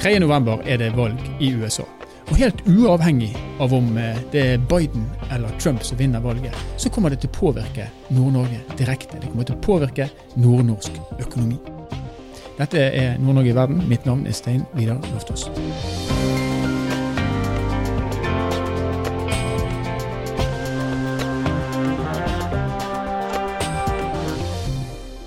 3.11 er det valg i USA. Og helt uavhengig av om eh, det er Biden eller Trump som vinner valget, så kommer det til å påvirke Nord-Norge direkte. Det kommer til å påvirke nordnorsk økonomi. Dette er Nord-Norge i verden. Mitt navn er Stein Vidar Loftaas.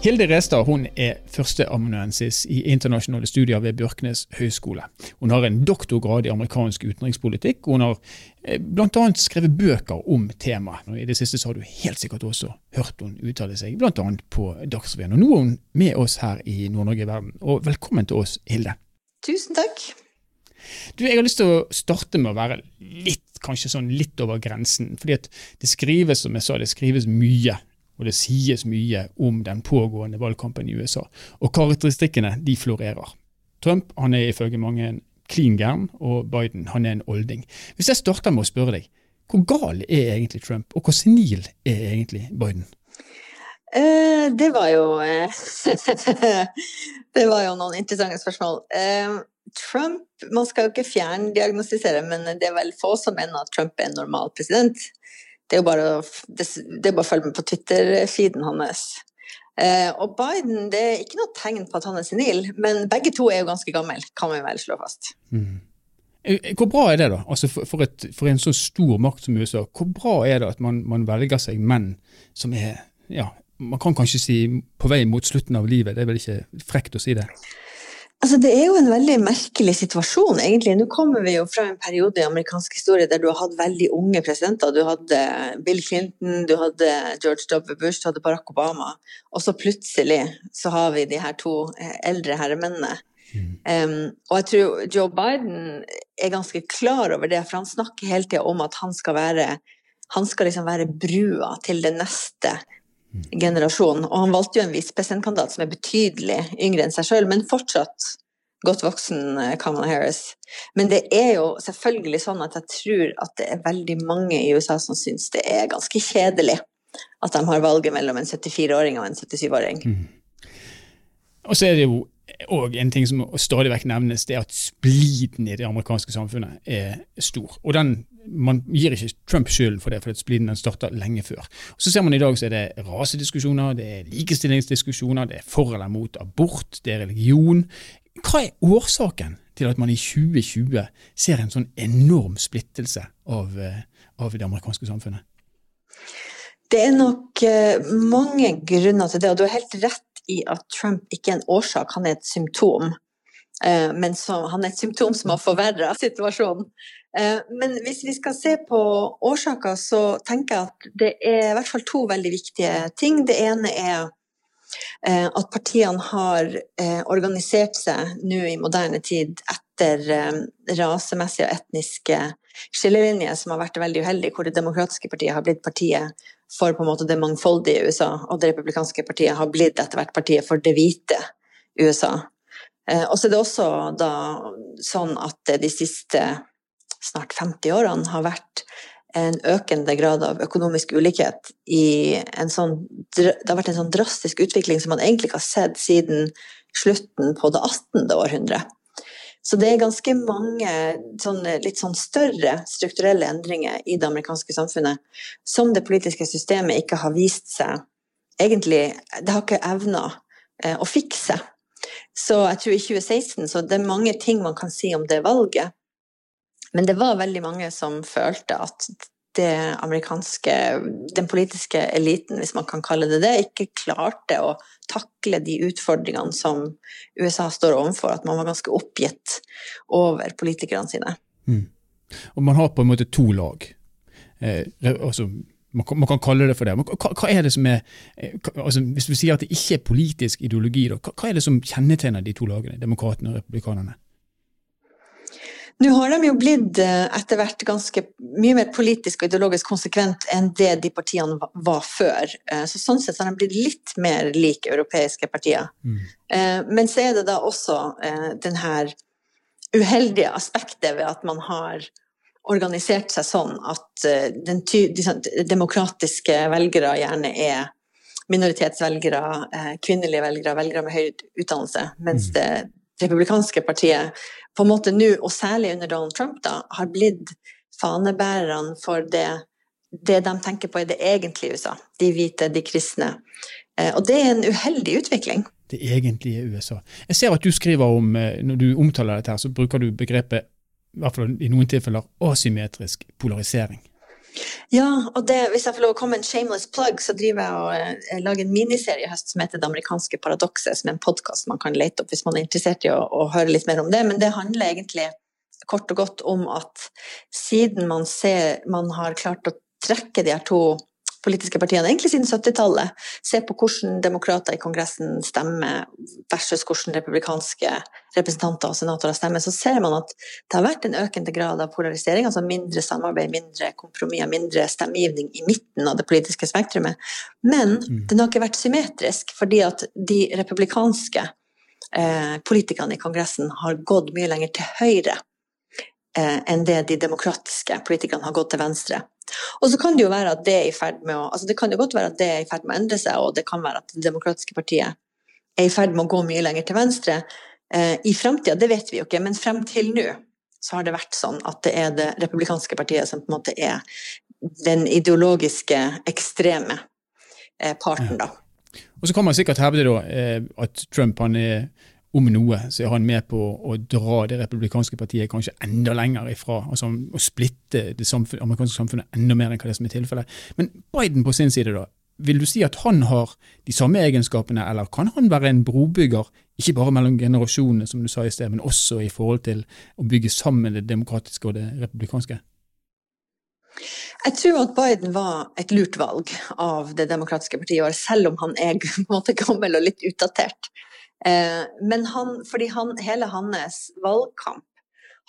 Hilde Restad hun er førsteamanuensis i internasjonale studier ved Bjørknes høgskole. Hun har en doktorgrad i amerikansk utenrikspolitikk, hun har eh, bl.a. skrevet bøker om temaet. I det siste så har du helt sikkert også hørt hun uttale seg, bl.a. på Dagsrevyen. Og nå er hun med oss her i Nord-Norge i verden. Og velkommen til oss, Hilde. Tusen takk. Du, Jeg har lyst til å starte med å være litt, kanskje sånn litt over grensen. fordi at det skrives, som jeg sa, det skrives mye og det sies mye om den pågående valgkampen i USA. Og karakteristikkene de florerer. Trump han er ifølge mange klin gæren, og Biden han er en olding. Hvis jeg starter med å spørre deg, hvor gal er egentlig Trump, og hvor senil er egentlig Biden? Eh, det var jo eh, Det var jo noen interessante spørsmål. Eh, Trump Man skal jo ikke fjerndiagnostisere, men det er vel få som mener at Trump er en normal president det er jo bare, det, det er bare å følge med på Twitter-feeden hans. Eh, og Biden, det er ikke noe tegn på at han er senil, men begge to er jo ganske gamle, kan vi vel slå fast. Mm. Eh, hvor bra er det, da? Altså for, for, et, for, en så stor makt som USA, hvor bra er det at man, man velger seg menn som er ja, man kan kanskje si på vei mot slutten av livet, det er vel ikke frekt å si det? Altså, det er jo en veldig merkelig situasjon, egentlig. Nå kommer vi jo fra en periode i amerikansk historie der du har hatt veldig unge presidenter. Du hadde Bill Clinton, du hadde George W. Bush, du hadde Barack Obama. Og så plutselig så har vi de her to eh, eldre herremennene. Mm. Um, og jeg tror Joe Biden er ganske klar over det, for han snakker hele tida om at han skal være han skal liksom være brua til den neste generasjon. Og han valgte jo en visepresidentkandidat som er betydelig yngre enn seg sjøl, men fortsatt godt voksen eh, Kamala Harris. Men det er jo selvfølgelig sånn at jeg tror at det er veldig mange i USA som syns det er ganske kjedelig at de har valget mellom en 74-åring og en 77-åring. Mm. Og så er det jo og en ting som stadig vekk nevnes, det er at spliden i det amerikanske samfunnet er stor. Og den, Man gir ikke Trump skylden for det, for spliden den starta lenge før. Og Så ser man i dag så er det rasediskusjoner, det er likestillingsdiskusjoner, det er for eller mot abort, det er religion. Hva er årsaken til at man i 2020 ser en sånn enorm splittelse av, eh, av det amerikanske samfunnet? Det er nok eh, mange grunner til det, og du har helt rett i at Trump ikke er en årsak, han er et symptom. Eh, men han er et symptom som har forverra situasjonen. Men hvis vi skal se på årsaker, så tenker jeg at det er i hvert fall to veldig viktige ting. Det ene er at partiene har organisert seg nå i moderne tid etter rasemessige og etniske skillelinjer som har vært veldig uheldige, hvor Det demokratiske partiet har blitt partiet for på en måte det mangfoldige USA, og det republikanske partiet har blitt etter hvert partiet for det hvite USA. Eh, og så er det også da sånn at de siste snart 50 årene har vært en økende grad av økonomisk ulikhet i en sånn Det har vært en sånn drastisk utvikling som man egentlig ikke har sett siden slutten på det 18. århundret. Så det er ganske mange sånne, litt sånn større strukturelle endringer i det amerikanske samfunnet som det politiske systemet ikke har vist seg egentlig Det har ikke evna eh, å fikse. Så jeg tror i 2016 så det er mange ting man kan si om det valget. Men det var veldig mange som følte at det amerikanske, den politiske eliten, hvis man kan kalle det det, ikke klarte å takle de utfordringene som USA står overfor. At man var ganske oppgitt over politikerne sine. Mm. Og man har på en måte to lag. Eh, altså, man, kan, man, kan, kalle det for det. Men hva, hva er det som er eh, altså, Hvis vi sier at det ikke er politisk ideologi, da, hva, hva er det som kjennetegner de to lagene, demokratene og republikanerne? Nå har de jo blitt eh, etter hvert ganske mye mer politisk og ideologisk konsekvent enn det de partiene var før. Eh, så sånn sett har de blitt litt mer lik europeiske partier. Mm. Eh, men så er det da også den her uheldige aspektet ved at man har organisert seg sånn at den de sånn, demokratiske velgere gjerne er minoritetsvelgere, kvinnelige velgere, velgere med høy utdannelse, mens mm. det republikanske partiet på en måte nå, og særlig under Donald Trump, da, har blitt fanebærerne for det, det de tenker på er det egentlige USA. De hvite, de kristne. Eh, og det er en uheldig utvikling. Det egentlige USA. Jeg ser at du skriver om, eh, når du omtaler dette, her, så bruker du begrepet, i hvert fall i noen tilfeller, asymmetrisk polarisering. Ja, og det, hvis jeg får lov å komme en shameless plug, så driver jeg og eh, lager en miniserie i høst som heter Det amerikanske paradokset, som er en podkast man kan lete opp hvis man er interessert i å, å, høre litt mer om det. Men det handler egentlig kort og godt om at siden man ser man har klart å trekke de her to politiske partiene, egentlig siden 70-tallet, se på hvordan demokrater i Kongressen stemmer versus hvordan republikanske representanter og senatorer stemmer, så ser man at det har vært en økende grad av polarisering, altså mindre samarbeid, mindre kompromisser, mindre stemmegivning i midten av det politiske spektrumet. Men mm. den har ikke vært symmetrisk, fordi at de republikanske eh, politikerne i Kongressen har gått mye lenger til høyre enn det de demokratiske politikerne har gått til venstre. Og så kan det jo være at det er i ferd med å altså det kan jo godt være at det er i ferd med å endre seg, og det kan være at Det demokratiske partiet er i ferd med å gå mye lenger til venstre. Eh, I framtida, det vet vi jo ikke, men frem til nå så har det vært sånn at det er det republikanske partiet som på en måte er den ideologiske, ekstreme eh, parten, da. Og så kan man sikkert hevde da, eh, at Trump han er om noe så er han med på å dra det republikanske partiet kanskje enda lenger ifra. altså Å splitte det samfunn, amerikanske samfunnet enda mer enn hva det som er tilfellet. Men Biden på sin side, da. Vil du si at han har de samme egenskapene, eller kan han være en brobygger, ikke bare mellom generasjonene, som du sa i sted, men også i forhold til å bygge sammen det demokratiske og det republikanske? Jeg tror at Biden var et lurt valg av Det demokratiske partiet, selv om han er på en måte gammel og litt utdatert. Eh, men han, fordi han, hele hans valgkamp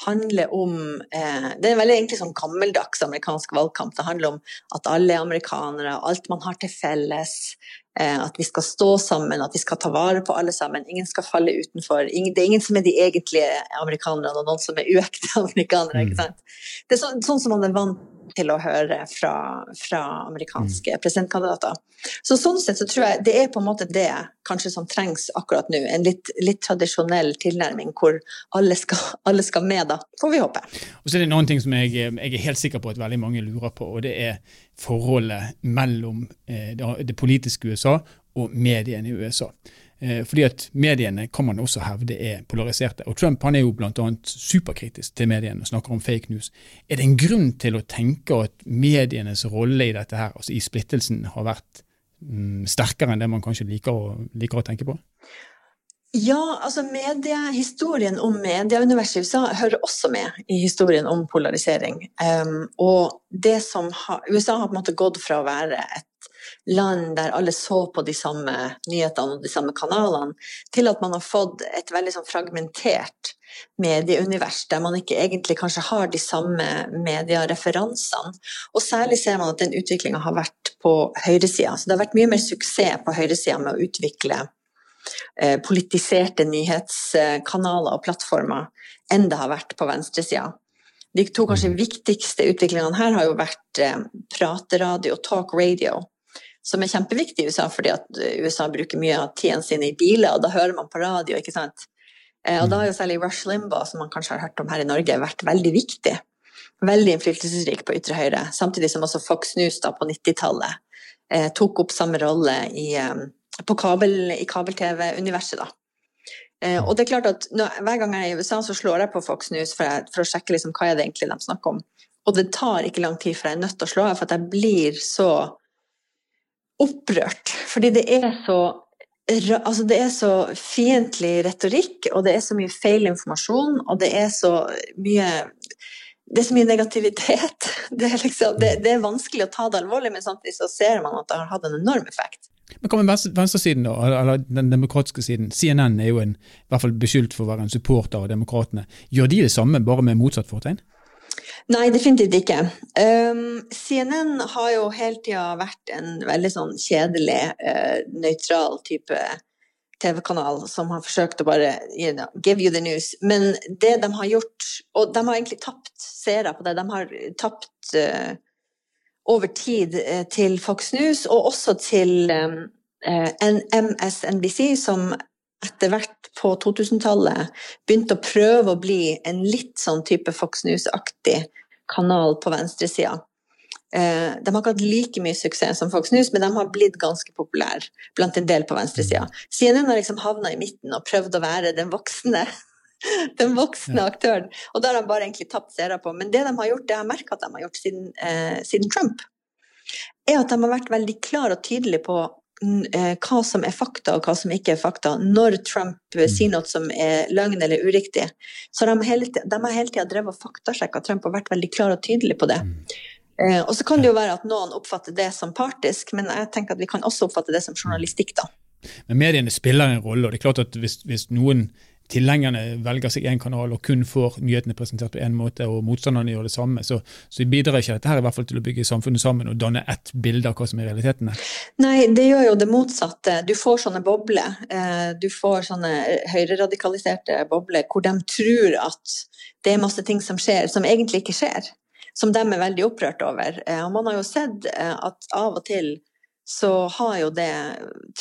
handler om eh, Det er en veldig egentlig sånn gammeldags amerikansk valgkamp. Det handler om at alle er amerikanere, alt man har til felles. Eh, at vi skal stå sammen, at vi skal ta vare på alle sammen. Ingen skal falle utenfor. det er ingen som er de egentlige amerikanerne, og noen som er uekte amerikanere. ikke mm. sant? Det er så, sånn som man er vant til å høre fra, fra amerikanske mm. presidentkandidater. Så sånn sett så tror jeg det er på en måte det kanskje som trengs akkurat nå. En litt, litt tradisjonell tilnærming hvor alle skal, alle skal, med, da. Får vi håpe. Og så er det noen ting som jeg, jeg, er helt sikker på at veldig mange lurer på, og det er forholdet mellom eh, det, det politiske USA og mediene i USA. Eh, fordi at mediene kan man også hevde er polariserte. Og Trump han er jo bl.a. superkritisk til mediene og snakker om fake news. Er det en grunn til å tenke at medienes rolle i dette her, altså i splittelsen, har vært mm, sterkere enn det man kanskje liker å, liker å tenke på? Ja, altså media, historien om medieuniverset i USA hører også med i historien om polarisering. Um, og det som ha, USA har på en måte gått fra å være et land der alle så på de samme nyhetene og de samme kanalene, til at man har fått et veldig sånn fragmentert medieunivers, der man ikke egentlig kanskje har de samme mediereferansene. Og særlig ser man at den utviklinga har vært på høyresida. Så det har vært mye mer suksess på høyresida med å utvikle eh, politiserte nyhetskanaler og plattformer enn det har vært på venstresida. De to kanskje viktigste utviklingene her har jo vært eh, prateradio og talk radio som er kjempeviktig i USA, fordi at USA bruker mye av tiden sin i biler, og da hører man på radio, ikke sant. Eh, og da har jo særlig Rush Limbaugh, som man kanskje har hørt om her i Norge, vært veldig viktig. Veldig innflytelsesrik på ytre høyre, samtidig som også Fox News da på 90-tallet eh, tok opp samme rolle i, eh, kabel, i kabel-TV-universet, da. Eh, og det er klart at når, Hver gang jeg er i USA, så slår jeg på Fox News for, jeg, for å sjekke liksom, hva er det egentlig de snakker om. Og det tar ikke lang tid før jeg er nødt til å slå av, for at jeg blir så opprørt. Fordi det er så altså det er så fiendtlig retorikk, og det er så mye feil informasjon, og det er så mye det er så mye negativitet. Det er, liksom, det, det er vanskelig å ta det alvorlig, men samtidig så ser man at det har hatt en enorm effekt. Men hva med venstresiden, da, eller den demokratiske siden? CNN er jo en, i hvert fall beskyldt for å være en supporter av demokratene. Gjør de det samme, bare med motsatt fortegn? Nei, definitivt ikke. Um, CNN har jo hele tida vært en veldig sånn kjedelig, uh, nøytral type TV-kanal som har forsøkt å bare you know, give you the news. Men det de har gjort Og de har egentlig tapt seere på det. De har tapt uh, over tid uh, til Fox News, og også til um, MSNBC, som etter hvert på 2000-tallet begynte å prøve å bli en litt sånn type Fox News-aktig kanal på venstresida. Eh, de har ikke hatt like mye suksess som Fox News, men de har blitt ganske populære blant en del på venstresida. CNN har liksom havna i midten og prøvd å være den voksne den voksne aktøren. Og da har de bare egentlig tapt seere på. Men det de har gjort, det jeg har merka at de har gjort siden, eh, siden, Trump, er at de har vært veldig klare og tydelige på hva som er fakta og hva som ikke er fakta. Når Trump mm. sier noe som er løgn eller uriktig. Så de, hele, de har hele tida drevet og faktasjekka Trump og vært veldig klar og tydelig på det. Mm. Eh, og så kan det jo være at noen oppfatter det som partisk, men jeg tenker at vi kan også oppfatte det som journalistikk, da. Men mediene spiller en rolle, og det er klart at hvis, hvis noen tilhengerne velger seg én kanal og kun får nyhetene presentert på én måte, og motstanderne gjør det samme, så, så bidrar ikke dette her i hvert fall til å bygge samfunnet sammen og danne ett bilde av hva som er realitetene. Nei, det gjør jo det motsatte. Du får sånne bobler. Eh, du får sånne høyreradikaliserte bobler hvor de tror at det er masse ting som skjer, som egentlig ikke skjer som de er veldig opprørt over. Eh, og man har jo sett eh, at av og til så har jo det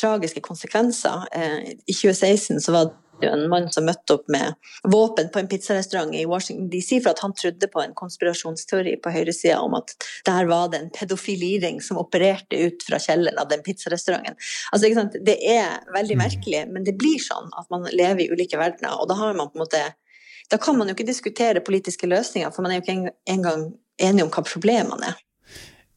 tragiske konsekvenser. I 2016 så var det en mann som møtte opp med våpen på en pizzarestaurant i Washington DC for at han trodde på en konspirasjonsteori på høyresida om at der var det en pedofiliring som opererte ut fra kjelleren av den pizzarestauranten. Altså, det er veldig mm. merkelig, men det blir sånn at man lever i ulike verdener, og da har man på en måte da kan man jo ikke diskutere politiske løsninger, for man er jo ikke engang enig om hva problemene er.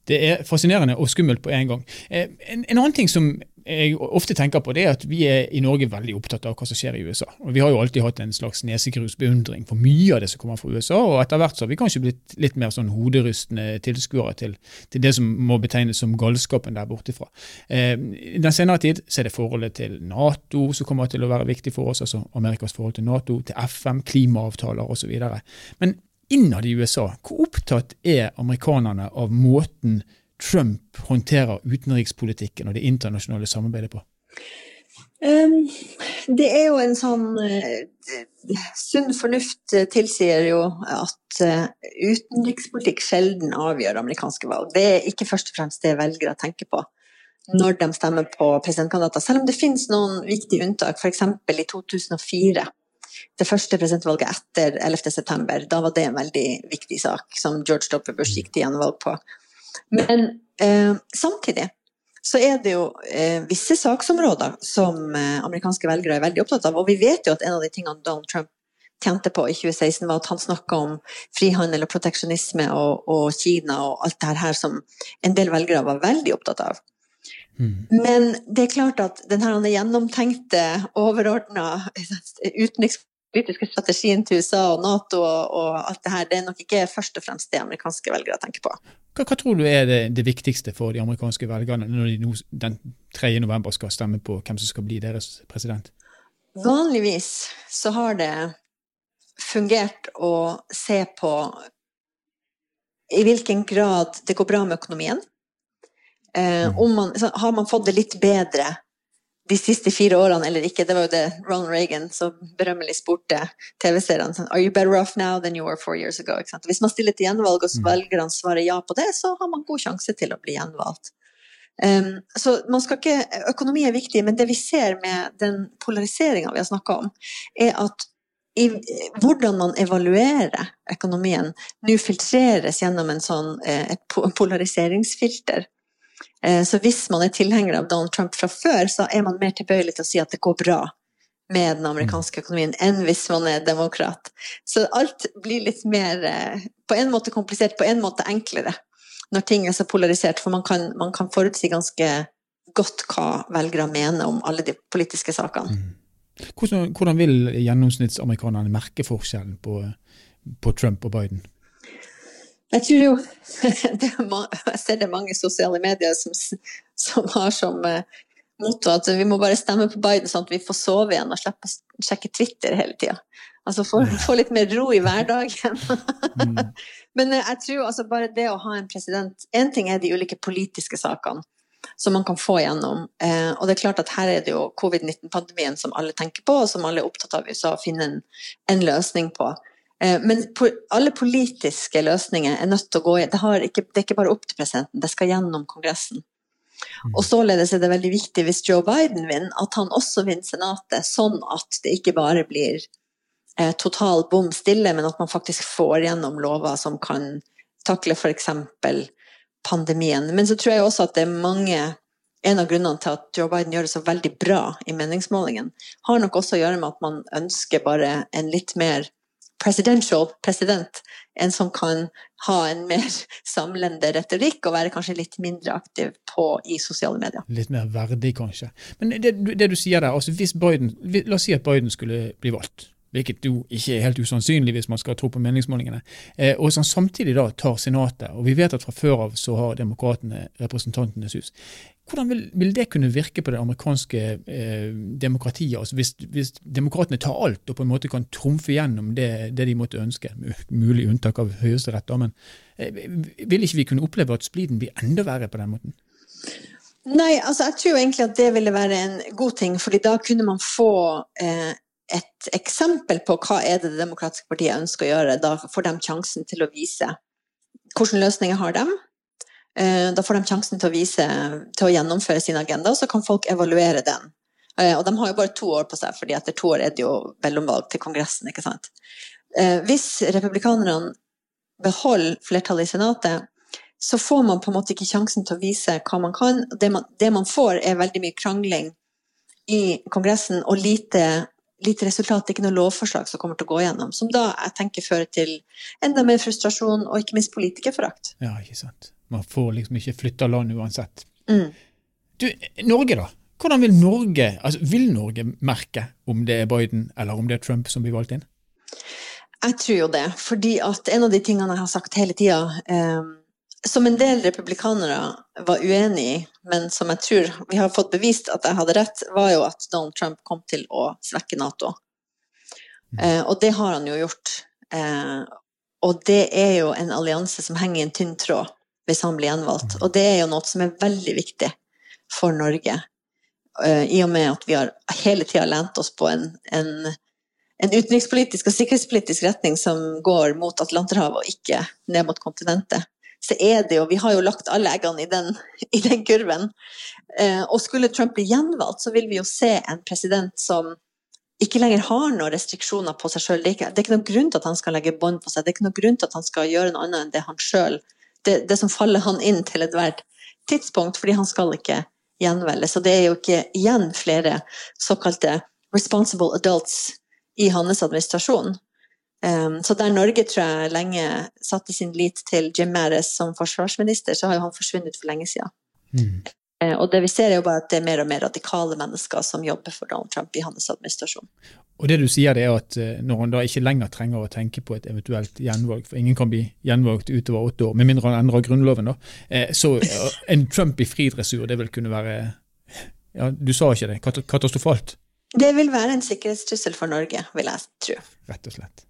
Det er fascinerende og skummelt på en gang. Eh, en, en, annen ting som jeg ofte tenker på, det er at vi er i Norge veldig opptatt av hva som skjer i USA. Og Vi har jo alltid hatt en slags nesegrusbeundring for mye av det som kommer fra USA, og etter hvert så har vi kanskje blitt litt mer sånn hoderystende tilskuere til, til, det som må betegnes som galskapen der borte fra. Eh, den senere tid så er det forholdet til Nato som kommer til å være viktig for oss, altså Amerikas forhold til Nato, til FM, klimaavtaler osv. Men innad i USA, hvor opptatt er amerikanerne av måten Trump håndterer utenrikspolitikken og det internasjonale samarbeidet på? Um, det er jo en sånn uh, Sunn fornuft tilsier jo at uh, utenrikspolitikk sjelden avgjør amerikanske valg. Det er ikke først og fremst det velgere tenker på når de stemmer på presidentkandidater, selv om det finnes noen viktige unntak, f.eks. i 2004 det første presidentvalget etter 11.9. Da var det en veldig viktig sak som George W. Bush gikk til gjenvalg på. Men eh, samtidig så er det jo eh, visse saksområder som eh, amerikanske velgere er veldig opptatt av. Og vi vet jo at en av de tingene Donald Trump tjente på i 2016, var at han snakka om frihandel og proteksjonisme og, og, Kina og alt det her som en del velgere var veldig opptatt av. Mm. Men det er klart at denne gjennomtenkte, overordna utenrikspolitiske strategien til USA og Nato og, og, alt det her, det er nok ikke først og fremst det amerikanske velgere tenker på. Hva, hva tror du er det, det, viktigste for de amerikanske velgerne når de nå, den 3. november skal stemme på hvem som skal bli deres president? Vanligvis så har det fungert å se på i hvilken grad det går bra med økonomien. Eh, mm. man, har man fått det litt bedre de siste fire årene eller ikke. Det var jo det Ronald Reagan så berømmelig spurte TV-seerne. Sånn, Are you better off now than you were four years ago? Hvis man stiller til gjenvalg, og mm. velgerne svarer ja på det, så har man god sjanse til å bli gjenvalgt. Um, så man skal ikke, Økonomi er viktig, men det vi ser med den polariseringa vi har snakka om, er at i, hvordan man evaluerer økonomien, nå filtreres gjennom en sånn, eh, et polariseringsfilter. Eh, så hvis man er tilhenger av Donald Trump fra før, så er man mer tilbøyelig til å si at det går bra med den amerikanske økonomien enn hvis man er demokrat. Så alt blir litt mer eh, på en måte komplisert, på en måte enklere når ting er så polarisert, for man kan, man kan forutsi ganske godt hva velgere mener om alle de politiske sakene. Mm. Hvordan, hvordan vil gjennomsnittsamerikanerne merke forskjellen på, på Trump og Biden? Jeg tror jo Jeg ser det mange sosiale medier som, som har som uh, motto at vi må bare stemme på Biden sånn at vi får sove igjen og slippe å sjekke Twitter hele tida. Altså få, få, litt mer ro i hverdagen. mm. Men uh, jeg tror altså bare det å ha en president Én ting er de ulike politiske sakene som man kan få gjennom. Eh, og det er klart at her er det jo covid-19-pandemien som alle tenker på, og som alle er opptatt av USA å finne en, en løsning på. Eh, men alle politiske løsninger er nødt til å gå i det, ikke, det er ikke bare opp til presidenten, det skal gjennom Kongressen. Og således er det veldig viktig hvis Joe Biden vinner, at han også vinner Senatet, sånn at det ikke bare blir eh, total bom stille, men at man faktisk får gjennom lover som kan takle f.eks. pandemien. Men så tror jeg også at det er mange en av grunnene til at Joe Biden gjør det så veldig bra i meningsmålingen, har nok også å gjøre med at man ønsker bare en litt mer presidential president, en som kan ha en mer samlende retorikk og være kanskje litt mindre aktiv på, i sosiale medier. Litt mer verdig, kanskje. Men det, det du sier der, altså hvis Biden, La oss si at Biden skulle bli valgt hvilket jo ikke er helt usannsynlig hvis man skal tro på meningsmålingene, eh, og samtidig da tar Senatet. Og vi vet at fra før av så har demokratene Representantenes hus. Hvordan vil, vil, det kunne virke på det amerikanske eh, demokratiet, altså hvis, hvis, demokratene tar alt og på en måte kan trumfe gjennom det, det de måtte ønske, mulig unntak av Høyesterett, men eh, vil ikke vi kunne oppleve at spliden blir enda verre på den måten? Nei, altså jeg tror egentlig at det ville være en god ting, fordi da kunne man få eh, et eksempel på hva er det Det demokratiske partiet ønsker å gjøre. Da får de sjansen til å vise hvilke løsninger har de. Eh, da får de sjansen til å vise, til å gjennomføre sin agenda, og så kan folk evaluere den. Eh, og de har jo bare to år på seg, fordi etter to år er det jo mellomvalg til Kongressen. ikke sant? Eh, hvis republikanerne beholder flertallet i Senatet, så får man på en måte ikke sjansen til å vise hva man kan. Det man, det man får, er veldig mye krangling i Kongressen og lite lite resultat, ikke noe lovforslag som kommer til å gå gjennom. Som da jeg tenker fører til enda mer frustrasjon og ikke minst politikerforakt. Ja, ikke sant. Man får liksom ikke flytta land uansett. Mm. Du, Norge, da? Hvordan vil Norge altså vil Norge merke om det er Biden eller om det er Trump som blir valgt inn? Jeg tror jo det. fordi at en av de tingene jeg har sagt hele tida, eh, som en del republikanere var uenig i, men som jeg tror vi har fått bevist at jeg hadde rett, var jo at Donald Trump kom til å svekke Nato. Mm. Eh, og det har han jo gjort. Eh, og det er jo en allianse som henger i en tynn tråd hvis han blir gjenvalgt. Mm. Og det er jo noe som er veldig viktig for Norge. Eh, I og med at vi har hele tida lent oss på en, en, en utenrikspolitisk og sikkerhetspolitisk retning som går mot Atlanterhavet og ikke ned mot kontinentet så er det jo Vi har jo lagt alle eggene i den, i den kurven. Eh, og skulle Trump bli gjenvalgt, så vil vi jo se en president som ikke lenger har noen restriksjoner på seg sjøl. Det, er ikke noen grunn til at han skal legge bånd på seg, det er ikke noen grunn til at han skal gjøre noe annet enn det han sjøl det, det, som faller han inn til ethvert tidspunkt, fordi han skal ikke gjenvelges. Og det er jo ikke igjen flere såkalte responsible adults i hans administrasjon. Um, så der Norge tror jeg lenge satte sin lit til Jim Mattis som forsvarsminister, så har jo han forsvunnet for lenge siden. Mm. Uh, og det vi ser er jo bare at det er mer og mer radikale mennesker som jobber for Donald Trump i hans administrasjon. Og det du sier det er at uh, når han da ikke lenger trenger å tenke på et eventuelt gjenvalg, for ingen kan bli gjenvalgt utover åtte år, med mindre han endrer grunnloven, da, uh, så en Trump i fri dressur, det vil kunne være ja, Du sa ikke det, katastrofalt? Det vil være en sikkerhetstrussel for Norge, vil jeg tro. Rett og slett.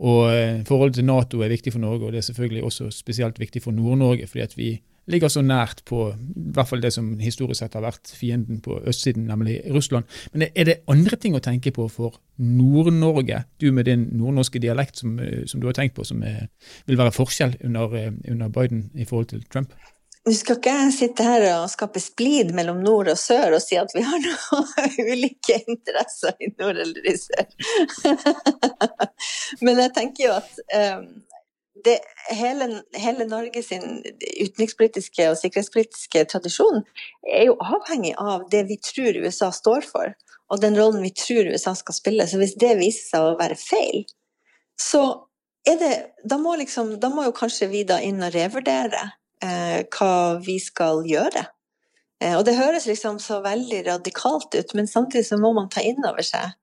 Og eh, Forholdet til Nato er viktig for Norge, og det er selvfølgelig også spesielt viktig for Nord-Norge. fordi at vi ligger så nært på i hvert fall det som historisk sett har vært fienden på østsiden, nemlig Russland. Men er det andre ting å tenke på for Nord-Norge, du med din nordnorske dialekt som, eh, som, du har tenkt på, som er, vil være forskjell under, eh, under Biden i forhold til Trump? Nå skal ikke jeg sitte her og skape splid mellom nord og sør og si at vi har noen ulike interesser i nord eller i sør. Men jeg tenker jo at um, det, hele, hele Norges utenrikspolitiske og sikkerhetspolitiske tradisjon er jo avhengig av det vi tror USA står for, og den rollen vi tror USA skal spille. Så hvis det viser seg å være feil, så det Da må, liksom, da må jo kanskje vi da inn og revurdere eh, hva vi skal gjøre. Eh, og det høres liksom så veldig radikalt ut, men samtidig så må man ta inn over seg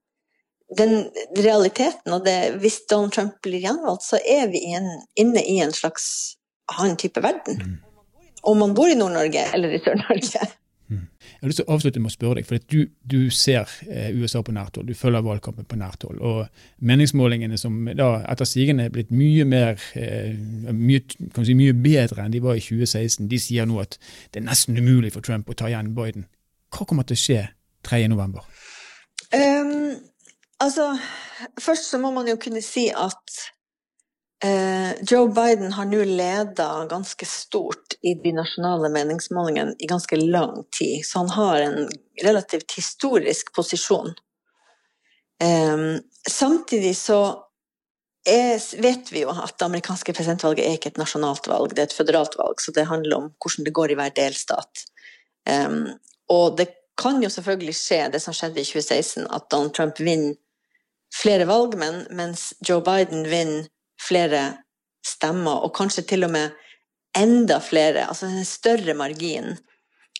den realiteten. Og det, hvis Donald Trump blir gjenvalgt, så er vi en, inne i en slags annen type verden. Mm. Om man bor i Nord-Norge eller i Sør-Norge. Jeg har lyst til å avslutte med å spørre deg, for du, du ser eh, USA på nært hold, du følger valgkampen på nært hold. Og meningsmålingene som da etter sigende er blitt mye mer, eh, mye, si, mye bedre enn de var i 2016, de sier nå at det er nesten umulig for Trump å ta igjen Biden. Hva kommer til å skje 3.11.? Um, altså, først så må man jo kunne si at Joe Biden har nå leda ganske stort i de nasjonale meningsmålingene i ganske lang tid, så han har en relativt historisk posisjon. Eh, samtidig så er, vet vi jo at det amerikanske presidentvalget er ikke et nasjonalt valg, det er et føderalt valg, så det handler om hvordan det går i hver delstat. Um, og det kan jo selvfølgelig skje, det som skjedde i 2016, at Donald Trump vinner flere valg, men, mens Joe Biden vinner flere stemmer, og kanskje til og med enda flere, altså en større margin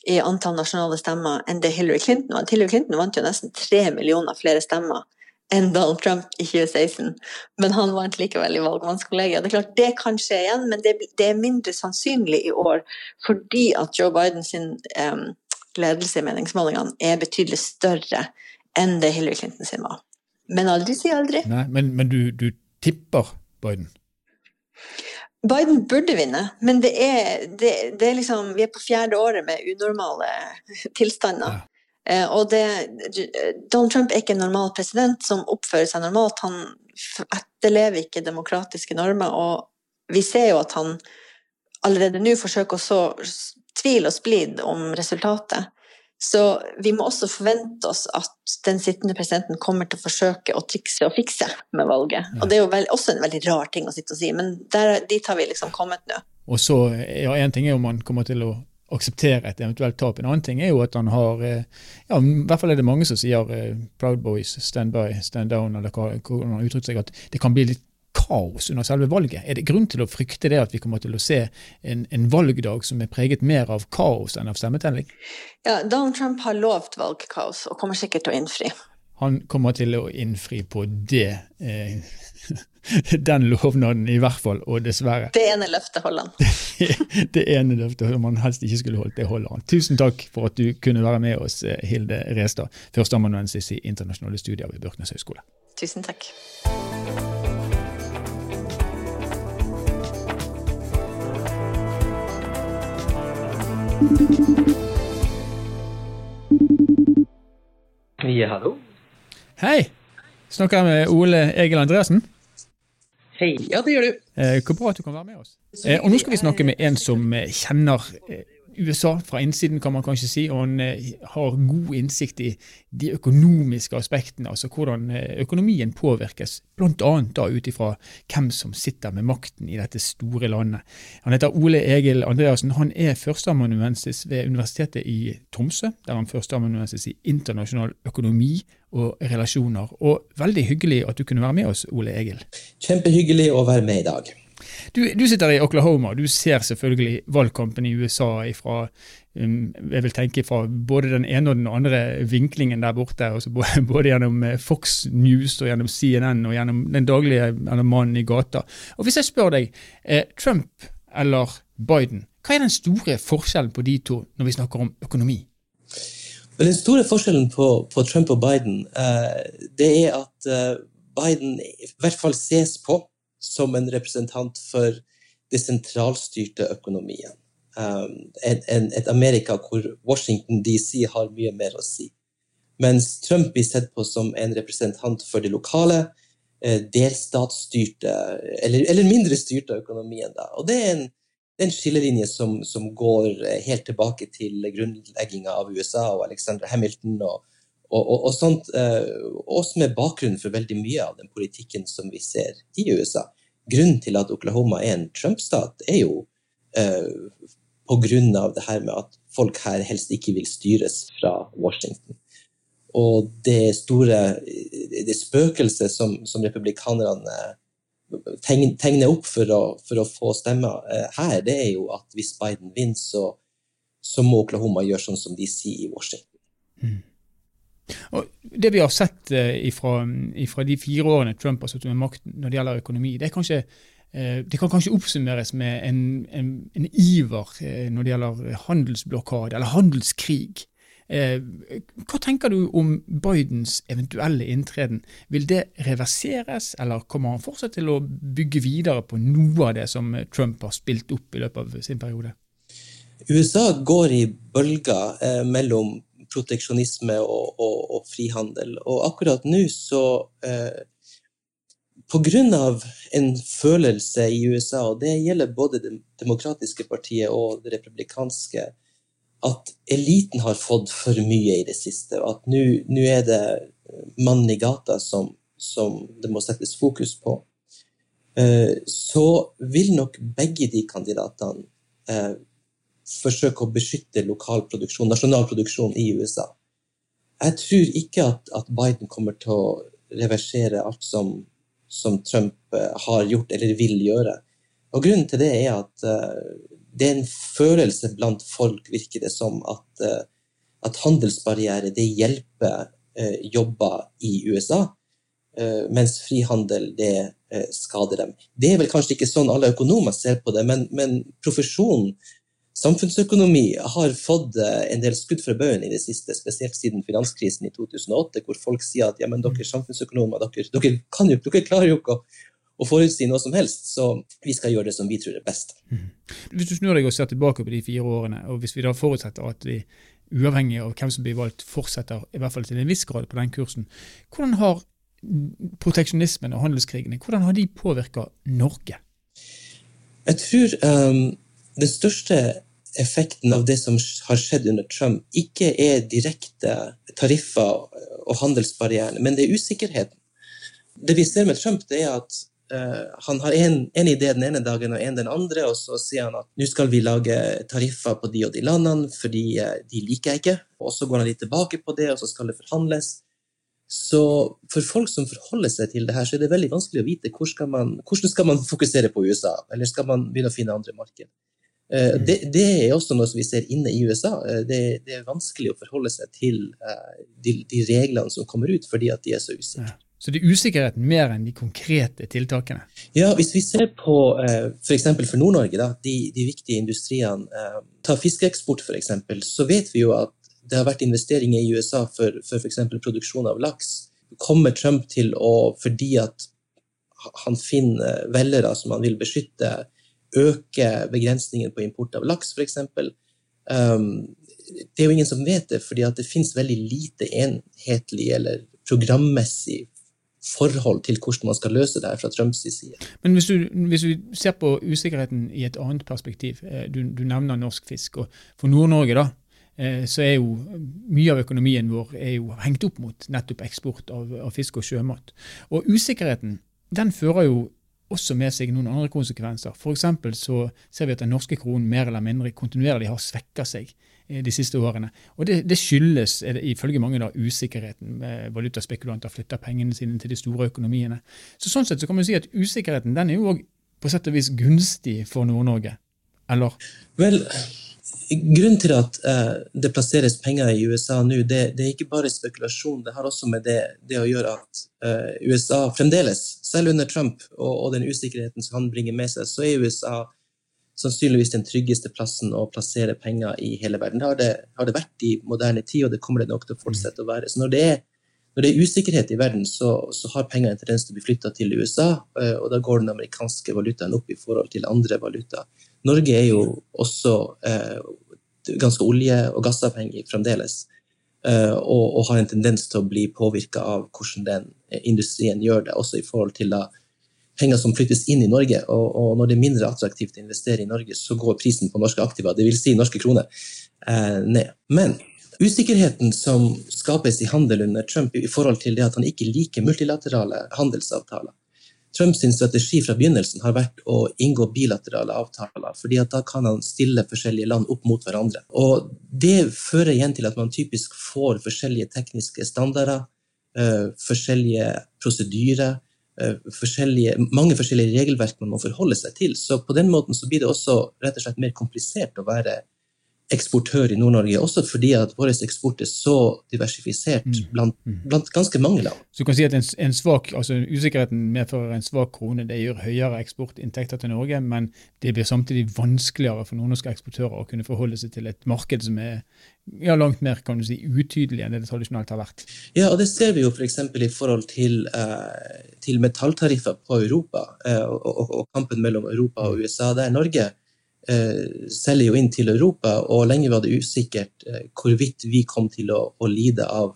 i antall nasjonale stemmer enn det Hillary Clinton vant. Hillary Clinton vant jo nesten tre millioner flere stemmer enn Donald Trump i 2016, men han vant likevel i valgmannskollegiet. Det er klart, det kan skje igjen, men det, det, er mindre sannsynlig i år fordi at Joe Bidens um, ledelse i meningsmålingene er betydelig større enn det Hillary Clinton sin var. Men aldri si aldri. Nei, Men, men du, du, tipper Biden? Biden burde vinne, men det er, det, det er liksom, vi er på fjerde året med unormale tilstander. Ja. Eh, og det, Donald Trump er ikke en normal president som oppfører seg normalt. Han etterlever ikke demokratiske normer, og vi ser jo at han allerede nå forsøker å så tvil og splid om resultatet. Så vi må også forvente oss at den sittende presidenten kommer til å forsøke å trikse og fikse med valget. Og det er jo vel, også en veldig rar ting å sitte og si, men der, dit har vi liksom kommet nå. Og så, ja, Én ting er om man kommer til å akseptere et eventuelt tap. En annen ting er jo at han har eh, ja, I hvert fall er det mange som sier eh, Proud Boys, stand by, stand down, eller hvordan han uttrykker seg, at det kan bli litt kaos under selve valget. Er det grunn til å frykte det at vi kommer til å se en, en valgdag som er preget mer av kaos enn av stemmetelling? Ja, Donald Trump har lovt valgkaos og kommer sikkert til å innfri. Han kommer til å innfri på det. Eh, den lovnaden, i hvert fall, og dessverre. Det ene løftet holder han. det ene løftet som han helst ikke skulle holdt, det holder han. Tusen takk for at du kunne være med oss, eh, Hilde Restad, førsteamanuensis i internasjonale studier ved Børknes høgskole. Tusen takk. Ja, hallo. Hei. Snakker jeg med Ole Egil Andreassen? Hei. Ja, det gjør du. Eh, hvor bra at du kan være med oss. Eh, og Nå skal vi snakke med en som eh, kjenner USA fra innsiden, kan man kanskje si, og han har god innsikt i de økonomiske aspektene, altså hvordan økonomien påvirkes, bl.a. ut ifra hvem som sitter med makten i dette store landet. Han heter Ole Egil Andreassen. Han er førsteamanuensis ved Universitetet i Tromsø, der han førsteamanuensis i internasjonal økonomi og relasjoner. Og veldig hyggelig at du kunne være med oss, Ole Egil. Kjempehyggelig å være med i dag. Du, du sitter i Oklahoma. Du ser selvfølgelig valgkampen i USA ifra um, jeg vil tenke fra både den ene og den andre vinklingen der borte. Altså både, gjennom eh, Fox News og gjennom CNN og gjennom den daglige mannen i gata. Og Hvis jeg spør deg, eh, Trump eller Biden, hva er den store forskjellen på de to når vi snakker om økonomi? Men Den store forskjellen på, på Trump og Biden uh, det er at uh, Biden i hvert fall ses på som en representant for det sentralstyrte økonomien. Um, en, en, et Amerika hvor Washington DC har mye mer å si. Mens Trump blir sett på som en representant for det lokale, eh, delstatsstyrte, eller, eller, mindre styrte økonomien. Da. Og det er en en skillelinje som, som, går eh, helt tilbake til grunnlegginga av USA og Alexander Hamilton og, og, og, og sånt, eh, og som er bakgrunnen for veldig mye av den politikken som vi ser i USA. Grunnen til at Oklahoma er en Trump-stat, er jo eh, av det her med at folk her helst ikke vil styres fra Washington. Og det store det spøkelset som, som republikanerne tegner opp for å, for å få stemmer eh, her, det er jo at hvis Biden vinner, så, så, må Oklahoma gjøre sånn som de sier i Washington. Mm. Og det vi har sett eh, ifra, ifra, de fire årene Trump har sittet med makten når det gjelder økonomi, det, kanskje, eh, det kan kanskje oppsummeres med en, en, en iver når det gjelder handelsblokade eller handelskrig. Eh, hva tenker du om Bidens eventuelle inntreden? Vil det reverseres, eller kommer han fortsatt til å bygge videre på noe av det som Trump har spilt opp i løpet av sin periode? USA går i bølger eh, mellom proteksjonisme og, og, og, frihandel. Og akkurat nå så eh, pga. en følelse i USA, og det gjelder både det demokratiske partiet og det republikanske, at eliten har fått for mye i det siste. At nå er det mannen i gata som, som, det må settes fokus på. Eh, så vil nok begge de kandidatene eh, forsøke å beskytte lokal produksjon, nasjonal produksjon i USA. Jeg tror ikke at, at Biden kommer til å reversere alt som som Trump eh, har gjort eller vil gjøre. Og Grunnen til det er at uh, det er en følelse blant folk, virker det som, at, uh, at handelsbarriere det hjelper uh, jobber i USA, mens frihandel det skader dem. Det er vel kanskje ikke sånn alle økonomer ser på det, men, men profesjonen Samfunnsøkonomi har fått eh, en del skudd fra baugen i det siste, spesielt siden finanskrisen i 2008, hvor folk sier at ja, men dere samfunnsøkonomer, dere, dere, kan jo, dere klarer jo ikke å, å forutsi noe som helst, så vi skal gjøre det som vi tror er best. Mm. Hvis du snur deg og ser tilbake på de fire årene, og hvis vi da forutsetter at vi uavhengig av hvem som blir valgt, fortsetter i hvert fall til en viss grad på den kursen, hvordan har proteksjonismen og handelskrigene hvordan har de påvirka Norge? Jeg tror um, den største effekten av det som har skjedd under Trump, ikke er direkte tariffer og handelsbarrierene, men det er usikkerheten. Det vi ser med Trump, det er at uh, han har en, idé den ene dagen og en den andre, og så sier han at nå skal vi lage tariffer på de og de landene, fordi uh, de liker jeg ikke. Og så går han litt tilbake på det, og så skal det forhandles. Så for folk som forholder seg til det her, så er det veldig vanskelig å vite hvor skal man, hvordan skal man fokusere på USA, eller skal man begynne å finne andre marked. Eh, mm. Det, det, er også noe som vi ser inne i USA. Eh, det, det er vanskelig å forholde seg til eh, de, de, reglene som kommer ut, fordi at de er så usikre. Ja. Så det er usikkerheten mer enn de konkrete tiltakene? Ja, hvis vi ser på f.eks. for, for Nord-Norge, de, de, viktige industriene. Ta fiskeeksport f.eks., så vet vi jo at det har vært investeringer i USA for, for f.eks. produksjon av laks. Kommer Trump til å, fordi at han finner velgere som han vil beskytte, øke begrensningen på import av laks, f.eks. Um, det er jo ingen som vet det, fordi det finnes veldig lite enhetlig eller programmessig forhold til hvordan man skal løse det her fra Trumps side. Men hvis du, hvis du ser på usikkerheten i et annet perspektiv, eh, du, du nevner norsk fisk. og For Nord-Norge da, eh, så er jo mye av økonomien vår er jo hengt opp mot nettopp eksport av, av fisk og sjømat. Og usikkerheten den fører jo også med seg noen andre konsekvenser. F.eks. så ser vi at den norske kronen mer eller mindre kontinuerlig har svekka seg eh, de siste årene. Og Det, det skyldes det, ifølge mange da, usikkerheten. Valutaspekulanter flytter pengene sine til de store økonomiene. Så Sånn sett så kan man si at usikkerheten den er jo også på sett og vis gunstig for Nord-Norge. Eller? Vel, Grunnen til at eh, det plasseres penger i USA nå, det, det, er ikke bare spekulasjon. Det har også med det, det å gjøre at eh, USA fremdeles, selv under Trump og, og, den usikkerheten som han bringer med seg, så er USA sannsynligvis den tryggeste plassen å plassere penger i hele verden. Det har det, har det vært i moderne tid, og det kommer det nok til å fortsette å være. Så når det er, når det er usikkerhet i verden, så, så har penger en tendens til å bli flytta til USA, uh, og da går den amerikanske valutaen opp i forhold til andre valutaer. Norge er jo også eh, ganske olje- og gassavhengig fremdeles. Eh, og, og, har en tendens til å bli påvirka av hvordan den industrien gjør det, også i forhold til da, penger som flyttes inn i Norge. Og, og, når det er mindre attraktivt å investere i Norge, så går prisen på norske aktiva, dvs. Si norske kroner, eh, ned. Men usikkerheten som skapes i handel under Trump i forhold til det at han ikke liker multilaterale handelsavtaler, Trumps strategi fra begynnelsen har vært å inngå bilaterale avtaler, fordi da kan han stille forskjellige land opp mot hverandre. Og Det fører igjen til at man typisk får forskjellige tekniske standarder, uh, forskjellige prosedyrer, uh, forskjellige, mange forskjellige regelverk man må forholde seg til. Så på den måten så blir det også rett og slett mer komplisert å være eksportør i Nord-Norge, også fordi at vår eksport er så diversifisert mm. blant, mm. blant ganske mange land. Så du kan si at en, en svak, altså Usikkerheten medfører en svak krone. Det gjør høyere eksportinntekter til Norge, men det blir samtidig vanskeligere for nordnorske eksportører å kunne forholde seg til et marked som er ja, langt mer kan du si, utydelig enn det det tradisjonelt har vært. Ja, og det ser vi jo f.eks. For i forhold til, eh, til metalltariffer på Europa eh, og, og, og, kampen mellom Europa og USA. Der Norge selger jo inn til Europa, og lenge var det usikkert eh, hvorvidt vi kom til å, å lide av,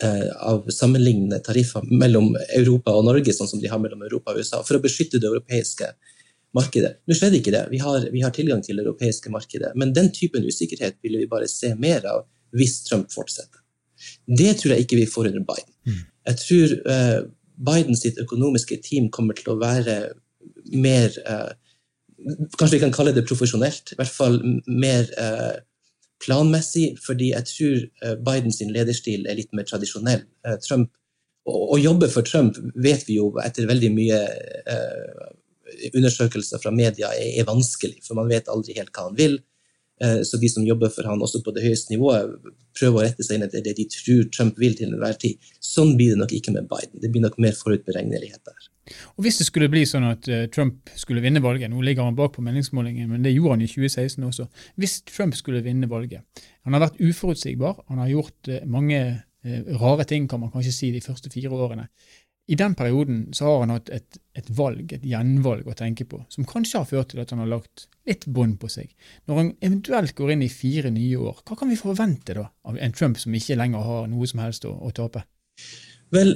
av sammenlignende tariffer mellom Europa og Norge, sånn som de har mellom Europa og USA, for å beskytte det europeiske markedet. Nå skjedde ikke det. Vi har, vi har tilgang til det europeiske markedet. Men den typen usikkerhet ville vi bare se mer av hvis Trump fortsetter. Det tror jeg ikke vi får under Biden. Mm. Jeg tror uh, Bidens økonomiske team kommer til å være mer uh, Kanskje vi kan kalle det profesjonelt. I hvert fall mer uh, planmessig, fordi jeg tror Bidens lederstil er litt mer tradisjonell. Trump, å, jobbe for Trump vet vi jo etter veldig mye undersøkelser fra media er, vanskelig, for man vet aldri helt hva han vil. Eh, så de som jobber for han også på det høyeste nivået, prøver å rette seg inn etter det de tror Trump vil til enhver tid. Sånn blir det nok ikke med Biden. Det blir nok mer forutberegnelighet der. Og Hvis det skulle bli sånn at uh, Trump skulle vinne valget, nå ligger han bak på meningsmålingen, men det gjorde han i 2016 også. Hvis Trump skulle vinne valget Han har vært uforutsigbar, han har gjort uh, mange rare ting, kan man kanskje si, de første fire årene. I den perioden så har han hatt et, et, valg, et gjenvalg å tenke på, som kanskje har ført til at han har lagt litt bånd på seg. Når han eventuelt går inn i fire nye år, hva kan vi forvente da av en Trump som ikke lenger har noe som helst å, å tape? Vel,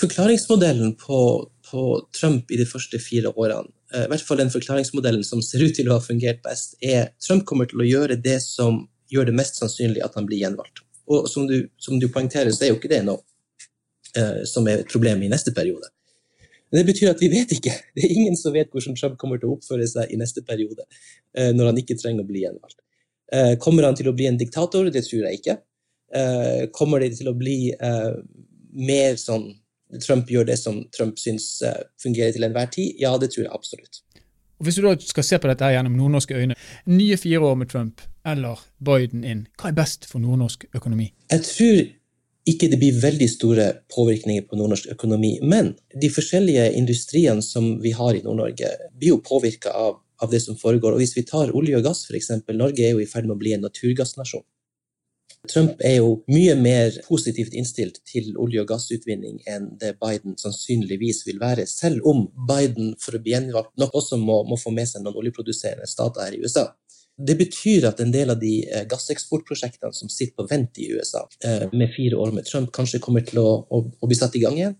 forklaringsmodellen på, på, Trump i de første fire årene, eh, i hvert fall den forklaringsmodellen som ser ut til å ha fungert best, er Trump kommer til å gjøre det som gjør det mest sannsynlig at han blir gjenvalgt. Og som du, som du poengterer, så er jo ikke det nå Eh, som er et problem i neste periode. Men det betyr at vi vet ikke. Det er ingen som vet hvordan Trump kommer til å oppføre seg i neste periode, eh, når han ikke trenger å bli gjenvalgt. Eh, kommer han til å bli en diktator? Det tror jeg ikke. Kommer det til å bli mer sånn Trump gjør det som Trump syns fungerer til enhver tid? Ja, det tror jeg absolutt. Og Hvis du da skal se på dette gjennom nordnorske øyne, nye fire år med Trump eller Biden inn, hva er best for nordnorsk økonomi? Jeg tror ikke det blir veldig store påvirkninger på nordnorsk økonomi. Men de forskjellige industriene som vi har i Nord-Norge, blir jo påvirka av, av, det som foregår. Og hvis vi tar olje og gass, f.eks. Norge er jo i ferd med å bli en naturgassnasjon. Trump er jo mye mer positivt innstilt til olje- og gassutvinning enn det Biden sannsynligvis vil være, selv om Biden for å bli gjenvalgt nok også må, må få med seg noen oljeproduserende stater her i USA. Det betyr at en del av de eh, gasseksportprosjektene som sitter på vent i USA eh, med fire år med Trump, kanskje kommer til å, å, å bli satt i gang igjen.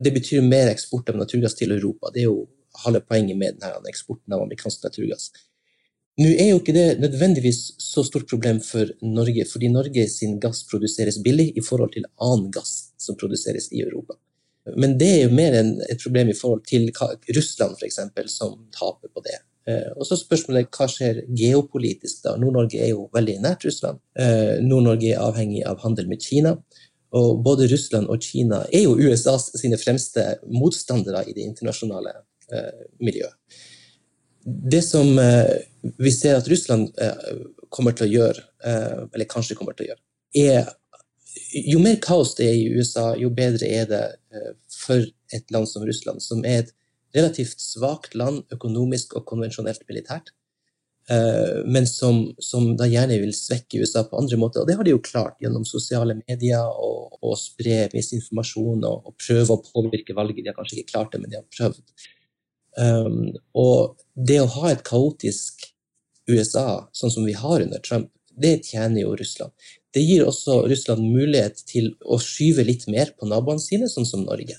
Det betyr mer eksport av naturgass til Europa. Det er jo halve poenget med denne eksporten av amerikansk naturgass. Nå er jo ikke det nødvendigvis så stort problem for Norge, fordi Norge sin gass produseres billig i forhold til annen gass som produseres i Europa. Men det er jo mer et problem i forhold til Russland, f.eks., som taper på det. Eh, og så spørsmålet hva skjer geopolitisk da? Nord-Norge er jo veldig nært Russland. Eh, Nord-Norge er avhengig av handel med Kina. Og både Russland og Kina er jo USAs sine fremste motstandere i det internasjonale eh, miljøet. Det som vi ser at Russland kommer til å gjøre, eller kanskje kommer til å gjøre, er jo mer kaos det er i USA, jo bedre er det for et land som Russland, som er et relativt svakt land økonomisk og konvensjonelt militært, eh, men som, som, da gjerne vil svekke USA på andre måter. Og det har de jo klart gjennom sosiale medier og, og spre misinformasjon og, og, prøve å påvirke valget. De har kanskje ikke klart det, men de har prøvd. Um, og det å ha et kaotisk USA, sånn som vi har under Trump, det tjener jo Russland. Det gir også Russland mulighet til å skyve litt mer på naboene sine, sånn som Norge.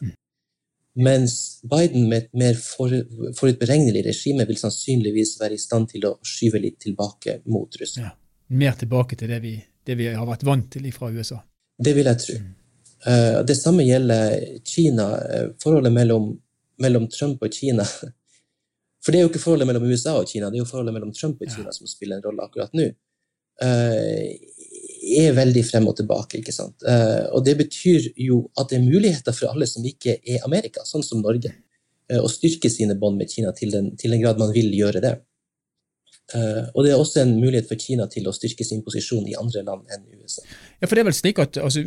Mens Biden med et mer forutberegnelig regime vil sannsynligvis være i stand til å skyve litt tilbake mot Russland. Ja, mer tilbake til det vi, det vi, har vært vant til fra USA? Det vil jeg tro. Mm. Uh, det samme gjelder Kina. Eh, forholdet mellom, mellom, Trump og Kina For det er jo ikke forholdet mellom USA og Kina, det er jo forholdet mellom Trump og Kina ja. som spiller en rolle akkurat nå. Uh, er veldig frem og tilbake. ikke sant? Uh, og det betyr jo at det er muligheter for alle som ikke er Amerika, sånn som Norge, uh, å styrke sine bånd med Kina til den, til den, grad man vil gjøre det. Uh, og det er også en mulighet for Kina til å styrke sin posisjon i andre land enn USA. Ja, for det er vel slik at altså,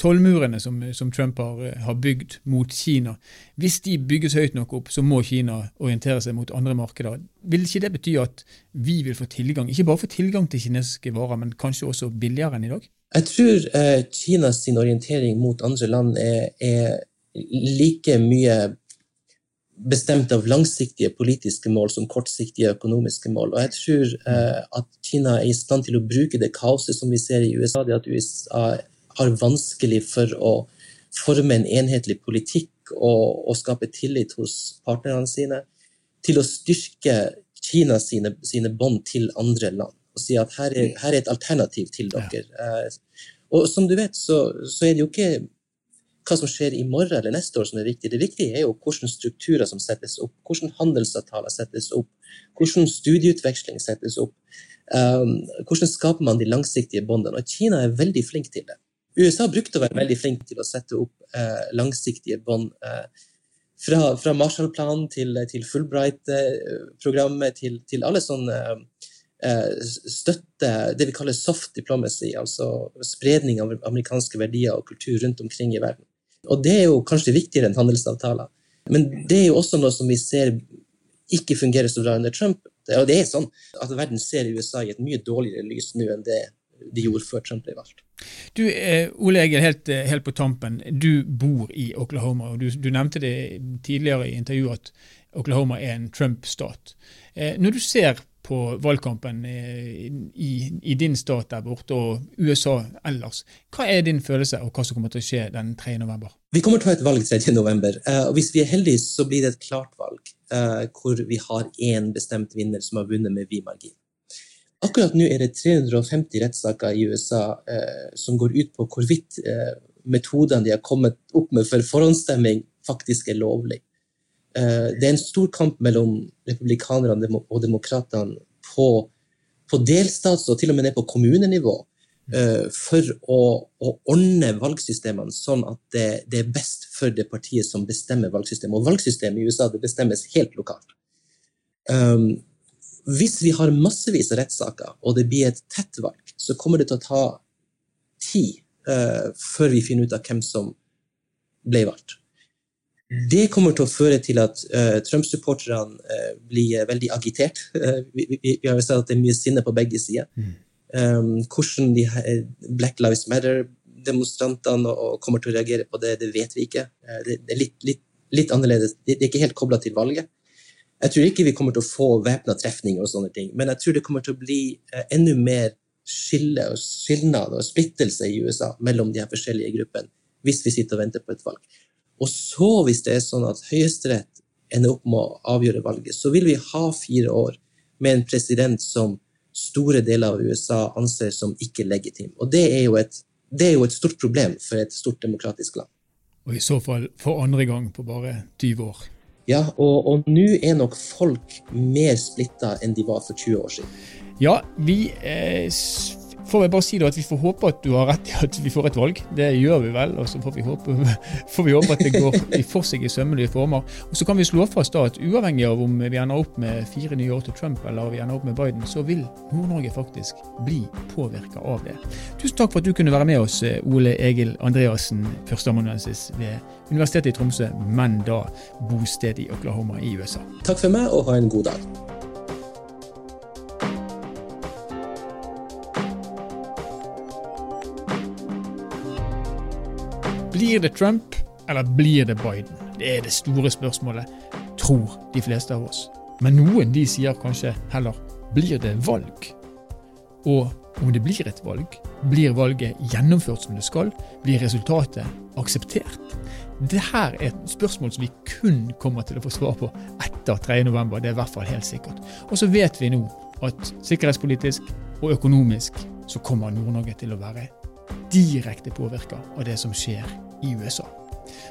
Tollmurene som, som, Trump har, har, bygd mot Kina, hvis de bygges høyt nok opp, så må Kina orientere seg mot andre markeder. Vil ikke det bety at vi vil få tilgang, ikke bare få tilgang til kinesiske varer, men kanskje også billigere enn i dag? Jeg tror eh, Kinas orientering mot andre land er, er like mye bestemt av langsiktige politiske mål som kortsiktige økonomiske mål. Og jeg tror eh, at Kina er i stand til å bruke det kaoset som vi ser i USA, det at USA har vanskelig for å forme en enhetlig politikk og, og skape tillit hos partnerne sine, til å styrke Kina sine, sine bånd til andre land. Og si at her er, her er et alternativ til dere. Ja. Eh, og som du vet, så, så, er det jo ikke hva som skjer i morgen eller neste år som er viktig. Det viktige er jo hvilke strukturer som settes opp, hvilke handelsavtaler settes opp, hvordan studieutveksling settes opp. Um, hvordan skaper man de langsiktige båndene? Og Kina er veldig flink til det. USA brukte å være veldig flink til å sette opp uh, langsiktige bånd. Uh, fra, fra Marshallplanen til, til Fulbright-programmet til, til, alle sånne uh, støtte, det vi kaller soft diplomacy, altså spredning av amerikanske verdier og kultur rundt omkring i verden. Og det er jo kanskje viktigere enn handelsavtaler. Men det er jo også noe som vi ser ikke fungerer så bra under Trump. Og det er sånn at verden ser USA i et mye dårligere lys nå enn det de gjorde før Trump ble valgt. Du, eh, Ole Egil, helt, eh, helt, på tampen. Du bor i Oklahoma, og du, du nevnte det tidligere i intervjuet at Oklahoma er en Trump-stat. Eh, når du ser på valgkampen i, i, din stat der borte og USA ellers, hva er din følelse av hva som kommer til å skje den 3. november? Vi kommer til å ha et valg 3. november. og Hvis vi er heldige, så blir det et klart valg hvor vi har én bestemt vinner som har vunnet med vid margin. Akkurat nå er det 350 rettssaker i USA eh, som går ut på hvorvidt eh, metodene de har kommet opp med for forhåndsstemming, faktisk er lovlig. Eh, det er en stor kamp mellom republikanerne og demokratene på, på delstats- og til og med ned på kommunenivå eh, for å, å, ordne valgsystemene sånn at det, det, er best for det partiet som bestemmer valgsystemet. Og valgsystemet i USA det bestemmes helt lokalt. Um, hvis vi har massevis av rettssaker, og det blir et tett valg, så kommer det til å ta tid uh, før vi finner ut av hvem som ble valgt. Det kommer til å føre til at uh, Trump-supporterne uh, blir veldig agitert. Vi, vi, vi, har jo sett at det er mye sinne på begge sider. Mm. Um, hvordan de Black Lives Matter-demonstrantene kommer til å reagere på det, det vet vi ikke. det, er litt, litt, litt annerledes. Det, er ikke helt kobla til valget. Jeg tror ikke vi kommer til å få væpna trefninger, og sånne ting, men jeg tror det kommer til å bli eh, enda mer skille og skilnad og splittelse i USA mellom de her forskjellige gruppene hvis vi sitter og venter på et valg. Og så, hvis det er sånn at Høyesterett ender opp med å avgjøre valget, så vil vi ha fire år med en president som store deler av USA anser som ikke legitim. Og det er jo et, det er jo et stort problem for et stort demokratisk land. Og i så fall for andre gang på bare 20 år. Ja, og, og nå er nok folk mer splitta enn de var for 20 år siden. Ja, vi eh, får jeg bare si at vi får håpe at du har rett i at vi får et valg. Det gjør vi vel, og så får vi håpe, får vi håpe at det går for seg i sømmelige former. Og Så kan vi slå fast da at uavhengig av om vi ender opp med fire nye år til Trump eller vi ender opp med Biden, så vil Nord-Norge faktisk bli påvirka av det. Tusen takk for at du kunne være med oss, Ole Egil Andreassen, førsteamanuensis ved Universitetet i Tromsø, men da bosted i Oklahoma i USA. Takk for meg, og ha en god dag. Blir det Trump, eller blir det Biden? Det er det store spørsmålet, tror de fleste av oss. Men noen de sier kanskje heller blir det valg? Og om det blir et valg, blir valget gjennomført som det skal? Blir resultatet akseptert? Dette er et spørsmål som vi kun kommer til å få svar på etter 3.11. Det er i hvert fall helt sikkert. Og så vet vi nå at sikkerhetspolitisk og økonomisk så kommer Nord-Norge til å være direkte påvirka av det som skjer i USA.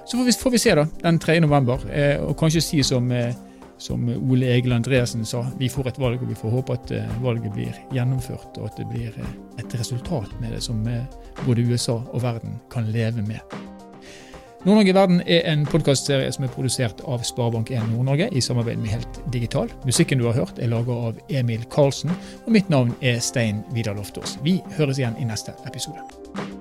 Så får vi, får vi se da, den 3. november, eh, og kanskje si som, eh, som Ole Egil Andreassen sa, vi får et valg, og vi får håpe at eh, valget blir gjennomført, og at det blir et resultat med det som både USA og verden kan leve med. Nord-Norge i verden er en podkastserie som er produsert av Sparebank1 Nord-Norge i samarbeid med Helt Digital. Musikken du har hørt er laget av Emil Karlsen, og mitt navn er Stein Vidar Loftaas. Vi høres igjen i neste episode.